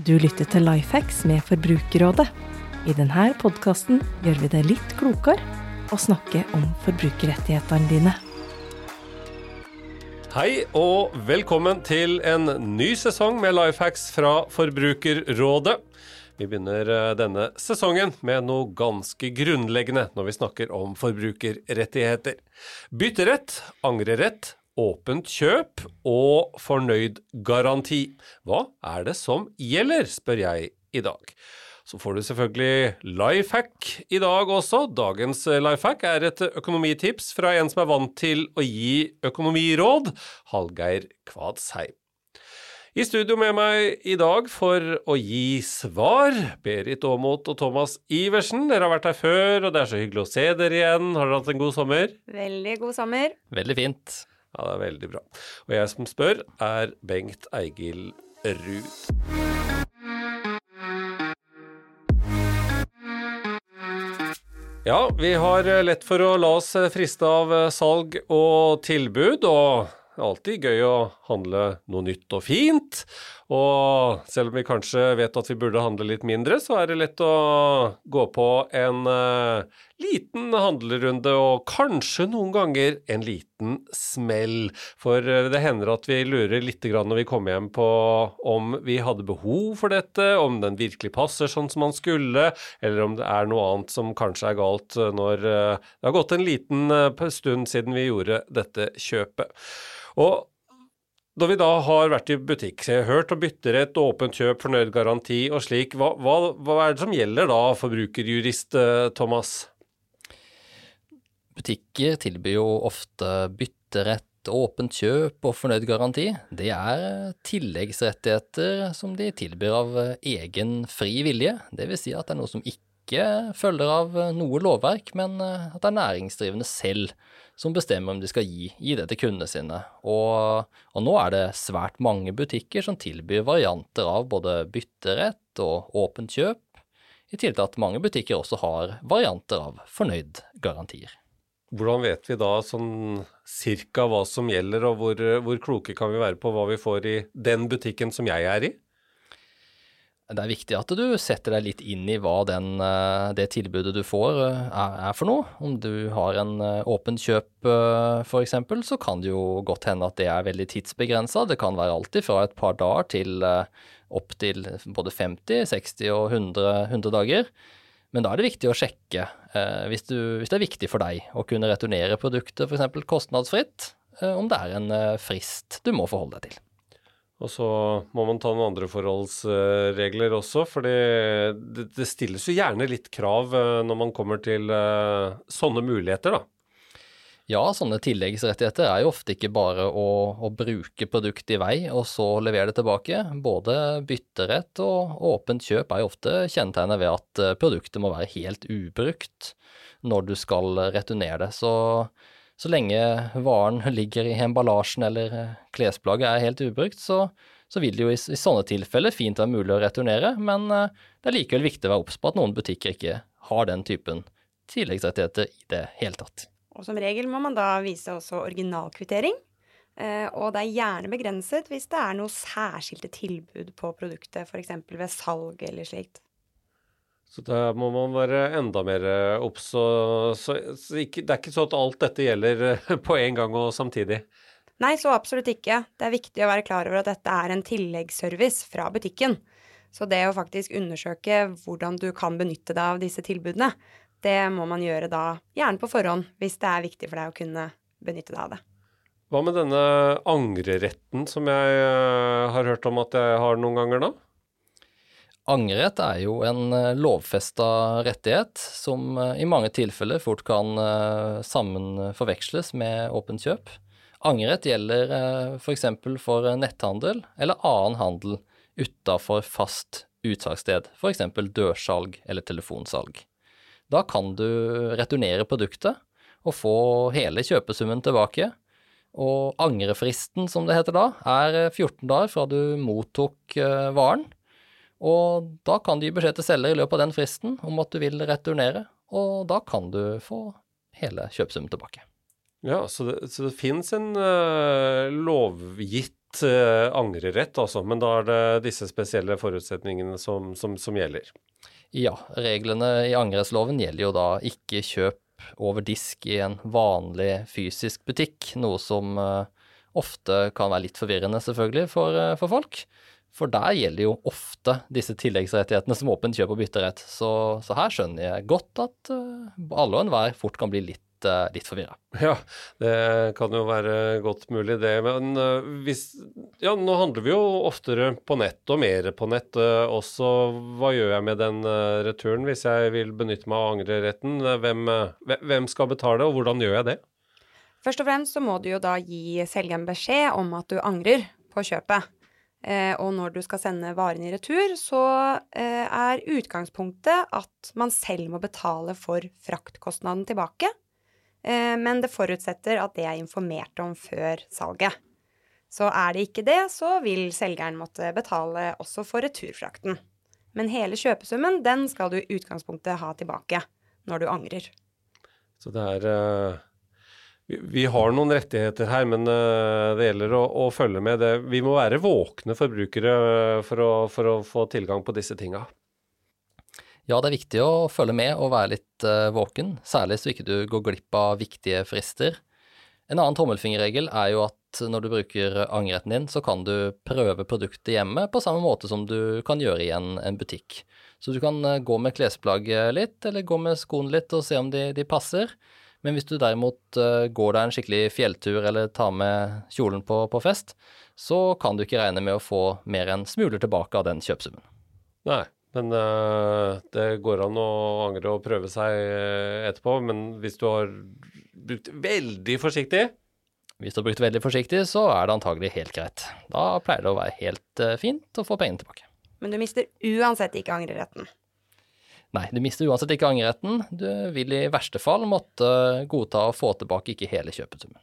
Du lytter til Lifehacks med Forbrukerrådet. I denne podkasten gjør vi det litt klokere å snakke om forbrukerrettighetene dine. Hei og velkommen til en ny sesong med Lifehacks fra Forbrukerrådet. Vi begynner eh, denne sesongen med noe ganske grunnleggende når vi snakker om forbrukerrettigheter. Bytterett, angrerett, åpent kjøp og fornøyd garanti. Hva er det som gjelder, spør jeg i dag. Så får du selvfølgelig life hack i dag også. Dagens life hack er et økonomitips fra en som er vant til å gi økonomiråd, Hallgeir Kvadsheim. I studio med meg i dag for å gi svar, Berit Aamodt og Thomas Iversen. Dere har vært her før, og det er så hyggelig å se dere igjen. Har dere hatt en god sommer? Veldig god sommer. Veldig fint. Ja, det er veldig bra. Og jeg som spør, er Bengt Eigil Ruud. Ja, vi har lett for å la oss friste av salg og tilbud, og det er alltid gøy å handle noe nytt og fint. Og selv om vi kanskje vet at vi burde handle litt mindre, så er det lett å gå på en uh, liten handlerunde, og kanskje noen ganger en liten smell. For uh, det hender at vi lurer litt når vi kommer hjem på om vi hadde behov for dette, om den virkelig passer sånn som man skulle, eller om det er noe annet som kanskje er galt når uh, det har gått en liten stund siden vi gjorde dette kjøpet. Og når vi da har vært i butikk, så jeg har hørt om bytterett, åpent kjøp, fornøyd garanti og slik, hva, hva, hva, er det som gjelder da, forbrukerjurist eh, Thomas? Butikker tilbyr jo ofte bytterett, åpent kjøp og fornøyd garanti. Det er tilleggsrettigheter som de tilbyr av egen fri vilje. Det vil si at det er noe som ikke følger av noe lovverk, men at det er næringsdrivende selv som bestemmer om de skal gi, gi det til kundene sine. Og, og, nå er det svært mange butikker som tilbyr varianter av både bytterett og åpent kjøp, i tillegg til at mange butikker også har varianter av fornøyd garantier. Hvordan vet vi da sånn cirka hva som gjelder, og hvor, hvor kloke kan vi være på hva vi får i den butikken som jeg er i? Det er viktig at du setter deg litt inn i hva den, eh, det tilbudet du får eh, er, er, for noe. Om du har en eh, åpent kjøp f.eks., så kan det jo godt hende at det er veldig tidsbegrensa. Det kan være alltid fra et par dager til opp til både 50, 60 og 100, 100 dager. Men da er det viktig å sjekke, hvis, du, hvis, det er viktig for deg å kunne returnere produktet f.eks. kostnadsfritt, om det er en frist du må forholde deg til. Og så må man ta noen andre forholdsregler også, for det, det, stilles jo gjerne litt krav eh, når man kommer til uh, sånne muligheter, da. Ja, sånne tilleggsrettigheter er jo ofte ikke bare å, å, bruke produktet i vei og så levere det tilbake. Både bytterett og åpent kjøp er jo ofte kjennetegnet ved at eh, produktet må være helt ubrukt når du skal returnere det. Så så lenge varen ligger i emballasjen eller eh, klesplagget er helt ubrukt, så, så vil det jo i, i, sånne tilfeller fint være mulig å returnere, men eh, det er likevel viktig å være obs på at noen butikker ikke har den typen tilleggsrettigheter i det hele tatt. Og som regel må man da vise også originalkvittering. Eh, og det er gjerne begrenset hvis det er noe særskilte tilbud på produktet, f.eks. ved salg eller slikt. Så da må man være enda mer eh, obs. Så, så, så ikke, det er ikke sånn at alt dette gjelder eh, på en gang og samtidig. Nei, så absolutt ikke. Det er viktig å være klar over at dette er en tilleggsservice fra butikken. Så det å faktisk undersøke hvordan du kan benytte deg av disse tilbudene, det må man gjøre da gjerne på forhånd, hvis det er viktig for deg å kunne benytte deg av det. Hva med denne angreretten som jeg eh, har hørt om at jeg har noen ganger, da? Angrerett er jo en eh, lovfesta rettighet som eh, i mange tilfeller fort kan sammenforveksles med åpent kjøp. Angrerett gjelder f.eks. For, for netthandel eller annen handel utafor fast utsalgssted, f.eks. dørsalg eller telefonsalg. Da kan du returnere produktet og få hele kjøpesummen tilbake. Og angrefristen, som det heter da, er 14 dager fra du mottok varen og da kan du gi beskjed til selger i løpet av den fristen om at du vil returnere, og da kan du få hele kjøpesummen tilbake. Ja, så det, så det finnes en uh, lovgitt gitt eh, angrerett, altså, men da er det disse spesielle forutsetningene som, som, som gjelder. Ja, reglene i angrerettsloven gjelder jo da ikke kjøp over disk i en vanlig fysisk butikk, noe som eh, ofte kan være litt forvirrende selvfølgelig for, eh, for folk. For der gjelder jo ofte disse tilleggsrettighetene som åpent kjøp og bytterett. Så, så her skjønner jeg godt at uh, alle og enhver fort kan bli litt, uh, litt forvirra. Ja, det kan jo være godt mulig det. Men uh, hvis Ja, nå handler vi jo oftere på nett, og mer på nett også. Hva gjør jeg med den returen hvis jeg vil benytte meg av angreretten? Hvem, hvem skal betale, og hvordan gjør jeg det? Først og fremst så må du jo da gi selgeren beskjed om at du angrer på kjøpet. Eh, og når du skal sende varen i retur, så eh, er utgangspunktet at man selv må betale for fraktkostnaden tilbake. Eh, men det forutsetter at det er informert om før salget. Så er det ikke det, så vil selgeren måtte betale også for returfrakten. Men hele kjøpesummen, den skal du i utgangspunktet ha tilbake når du angrer. Så det er uh vi har noen rettigheter her, men uh, det gjelder å, å, følge med. Det. Vi må være våkne forbrukere for, å, for, å, få tilgang på disse tinga. Ja, det er viktig å følge med og være litt uh, våken, særlig så ikke du går glipp av viktige frister. En annen tommelfingerregel er jo at når du bruker angretten din, så kan du prøve produktet hjemme på samme måte som du kan gjøre i en, en butikk. Så du kan gå med klesplagget litt, eller gå med skoene litt og se om de, de passer. Men hvis du derimot uh, går deg en skikkelig fjelltur eller tar med kjolen på, på, fest, så kan du ikke regne med å få mer enn smuler tilbake av den kjøpsummen. Nei, men uh, det går an å angre og prøve seg uh, etterpå. Men hvis du har brukt veldig forsiktig Hvis du har brukt veldig forsiktig, så er det antagelig helt greit. Da pleier det å være helt fint å få pengene tilbake. Men du mister uansett ikke angreretten. Nei, du mister uansett ikke angreretten. Du vil i verste fall måtte godta å få tilbake ikke hele kjøpesummen.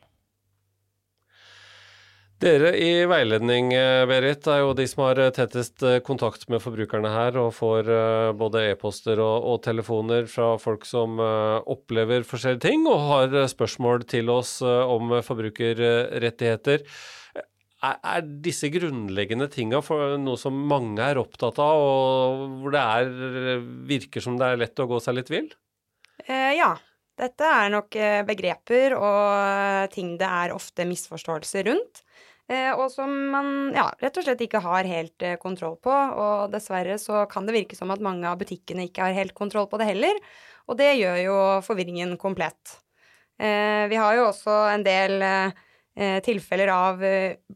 Dere i veiledning, eh, Berit, er jo de som har eh, tettest eh, kontakt med forbrukerne her, og får både e-poster og, og, telefoner fra folk som opplever forskjellige ting, og har spørsmål til oss om forbrukerrettigheter er, er disse grunnleggende tinga noe som mange er opptatt av, og hvor det er, virker som det er lett å gå seg litt vill? Eh, ja. Dette er nok begreper og ting det er ofte misforståelser rundt. Eh, og som man ja, rett og slett ikke har helt eh, kontroll på. Og dessverre så kan det virke som at mange av butikkene ikke har helt kontroll på det heller. Og det gjør jo forvirringen komplett. Eh, vi har jo også en del tilfeller av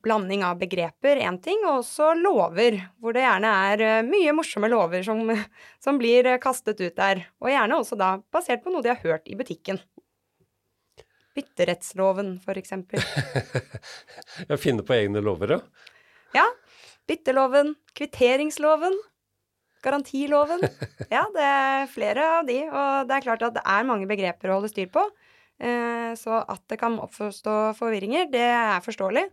blanding av begreper, én ting, og også lover, hvor det gjerne er mye morsomme lover som, som blir kastet ut der. Og gjerne også da basert på noe de har hørt i butikken. Bytterettsloven, for eksempel. Jeg finner på egne lover, ja? Ja. Bytteloven, kvitteringsloven, garantiloven. Ja, det er flere av de, og det er klart at det er mange begreper å holde styr på. Eh, så at det kan oppstå forvirringer, det er forståelig.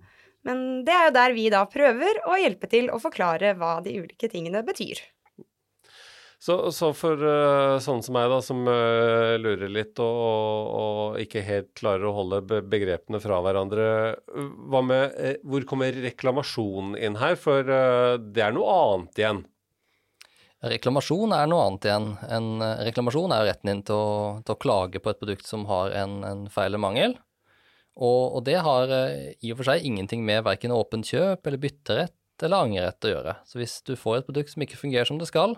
Men det er jo der vi da prøver å hjelpe til å forklare hva de ulike tingene betyr. Så, så for uh, sånne som meg, da, som uh, lurer litt og, og, og, ikke helt klarer å holde begrepene fra hverandre, hva med uh, Hvor kommer reklamasjon inn her? For det er noe annet igjen. Reklamasjon er noe annet igjen. En eh, reklamasjon er retten din til å, til å klage på et produkt som har en, en feil eller mangel. Og, og, det har eh, i og for seg ingenting med verken åpent kjøp eller bytterett eller angrerett å gjøre. Så hvis du får et produkt som ikke fungerer som det skal,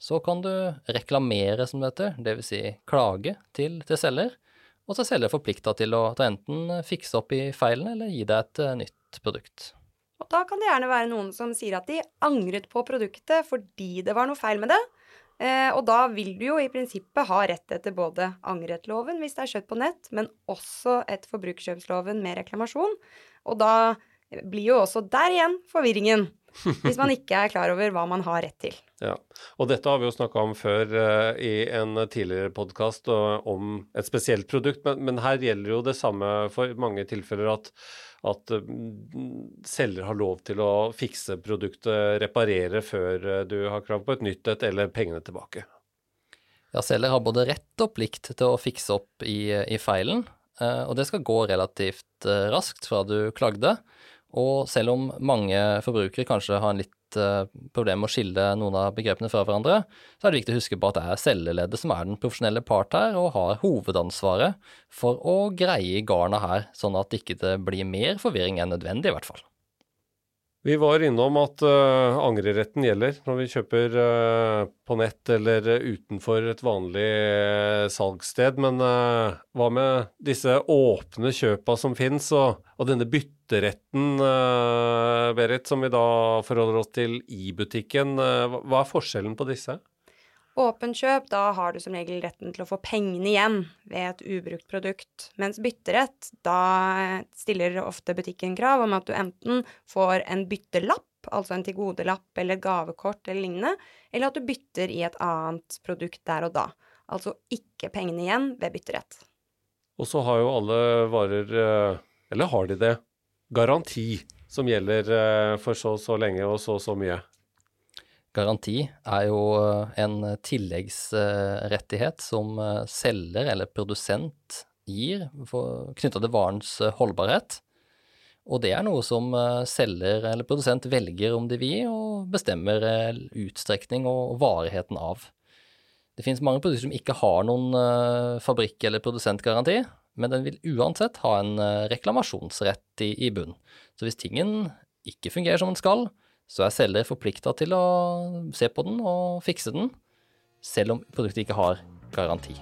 så kan du reklamere, som det heter, dvs. Si klage til, til selger, og så er selger forplikta til å enten fikse opp i feilene eller gi deg et uh, nytt produkt. Og da kan det gjerne være noen som sier at de angret på produktet fordi det var noe feil med det. Eh, og da vil du jo i prinsippet ha rett etter både angrettloven hvis det er kjøtt på nett, men også etter forbrukerkjøpsloven med reklamasjon. Og da blir jo også der igjen forvirringen. Hvis man ikke er klar over hva man har rett til. Ja, og dette har vi jo snakka om før uh, i en tidligere podkast uh, om et spesielt produkt, men, men, her gjelder jo det samme for mange tilfeller at at uh, selger har lov til å fikse produktet, reparere før eh, du har krav på et nytt et eller pengene tilbake. Ja, selger har både rett og plikt til å fikse opp i, i feilen, eh, og det skal gå relativt raskt fra du klagde. Og selv om mange forbrukere kanskje har en litt uh, problem med å skille noen av begrepene fra hverandre, så er det viktig å huske på at det er selgerleddet som er den profesjonelle part her, og har hovedansvaret for å greie garna her, sånn at det ikke blir mer forvirring enn nødvendig, i hvert fall. Vi var innom at uh, angreretten gjelder når vi kjøper uh, på nett eller utenfor et vanlig uh, salgssted. Men hva med disse åpne kjøpa som fins, og, og, denne bytteretten, Berit, som vi da forholder oss til i butikken. hva er forskjellen på disse? Åpent kjøp, da har du som regel retten til å få pengene igjen ved et ubrukt produkt. Mens bytterett, da stiller ofte butikken krav om at du enten får en byttelapp, altså en tilgodelapp eller gavekort eller lignende, eller at du bytter i et annet produkt der og da. Altså ikke pengene igjen ved bytterett. Og så har jo alle varer, eh, eller har de det, garanti som gjelder eh, for så og så lenge og så og så mye. Garanti er jo eh, en tilleggsrettighet som eh, selger eller produsent gir knytta til varens eh, holdbarhet. Og det er noe som selger eller produsent velger om de vil, og bestemmer utstrekning og varigheten av. Det finnes mange produkter som ikke har noen fabrikk- eller produsentgaranti, men den vil uansett ha en reklamasjonsrett i, i bunn. Så hvis tingen ikke fungerer som den skal, så er selger forplikta til å se på den og fikse den, selv om produktet ikke har garanti.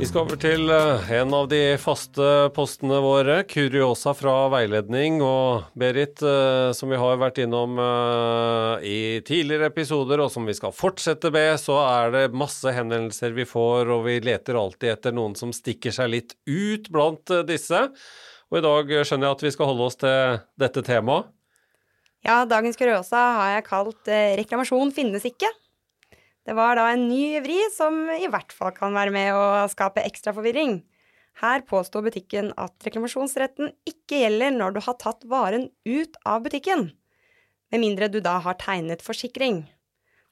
Vi skal over til eh, en av de faste postene våre, Kuriosa fra veiledning. Og Berit, eh, som vi har vært innom eh, i tidligere episoder, og som vi skal fortsette med, så er det masse henvendelser vi får, og vi leter alltid etter noen som stikker seg litt ut blant disse. Og i dag skjønner jeg at vi skal holde oss til dette temaet. Ja, dagens kuriosa har jeg kalt 'Reklamasjon finnes ikke'. Det var da en ny vri som i hvert fall kan være med å skape ekstra forvirring. Her påsto butikken at reklamasjonsretten ikke gjelder når du har tatt varen ut av butikken, med mindre du da har tegnet forsikring.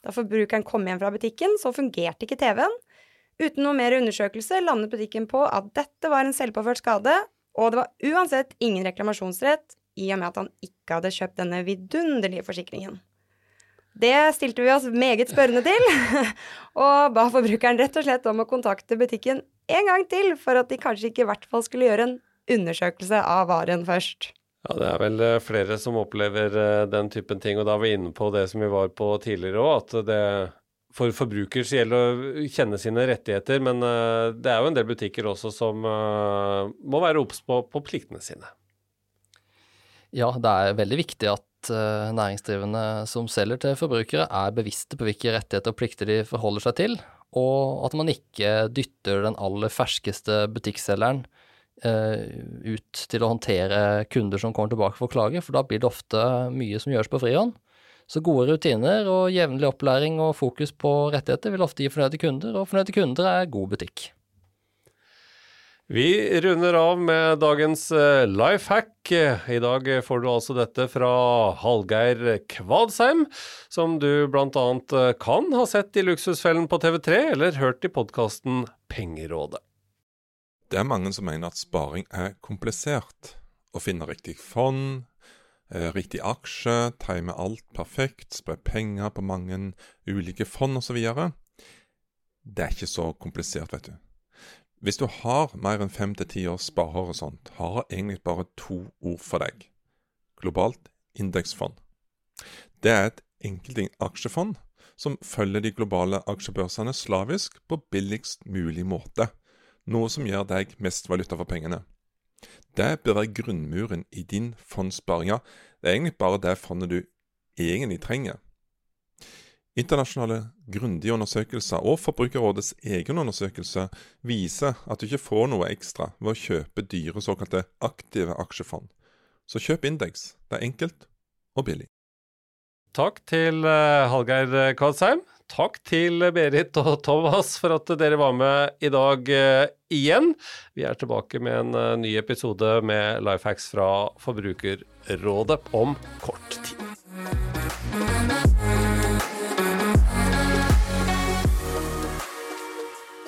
Da forbrukeren kom hjem fra butikken, så fungerte ikke TV-en. Uten noe mer undersøkelse landet butikken på at dette var en selvpåført skade, og det var uansett ingen reklamasjonsrett i og med at han ikke hadde kjøpt denne vidunderlige forsikringen. Det stilte vi oss meget spørrende til, og ba forbrukeren rett og slett om å kontakte butikken en gang til, for at de kanskje ikke i hvert fall skulle gjøre en undersøkelse av varen først. Ja, det er vel eh, flere som opplever eh, den typen ting, og da var vi inne på det som vi var på tidligere òg, at det for forbruker så gjelder å kjenne sine rettigheter, men eh, det er jo en del butikker også som må være obs på, på pliktene sine. Ja, det er veldig viktig at Eh, næringsdrivende som selger til forbrukere, er bevisste på hvilke rettigheter og plikter de forholder seg til, og at man ikke dytter den aller ferskeste butikkselgeren uh, ut til å håndtere kunder som kommer tilbake for å klage, for da blir det ofte mye som gjøres på frihånd. Så gode rutiner og jevnlig opplæring og fokus på rettigheter vil ofte gi fornøyde kunder, og fornøyde kunder er god butikk. Vi runder av med dagens eh, life hack. I dag får du altså dette fra Hallgeir Kvadsheim, som du bl.a. Eh, kan ha sett i Luksusfellen på TV3 eller hørt i podkasten Pengerådet. Det er mange som mener at sparing er komplisert. Å finne riktig fond, eh, riktig aksje, time alt perfekt, spre penger på mange ulike fond osv. Det er ikke så komplisert, vet du. Hvis du har mer enn fem til ti års sparehorisont, har jeg egentlig bare to ord for deg. Globalt indeksfond. Det er et enkelt aksjefond som følger de globale aksjebørsene slavisk på billigst mulig måte, noe som gjør deg mest valuta for pengene. Det bør være grunnmuren i din fondssparing. Det er egentlig bare det fondet du egentlig trenger. Internasjonale grundige undersøkelser og Forbrukerrådets egen undersøkelse viser at du ikke får noe ekstra ved å kjøpe dyre såkalte aktive aksjefond. Så kjøp indeks. Det er enkelt og billig. Takk til uh, Hallgeir Kvadsheim. Takk til Berit og Thomas for at dere var med i dag uh, igjen. Vi er tilbake med en uh, ny episode med Lifehacks fra Forbrukerrådet om kort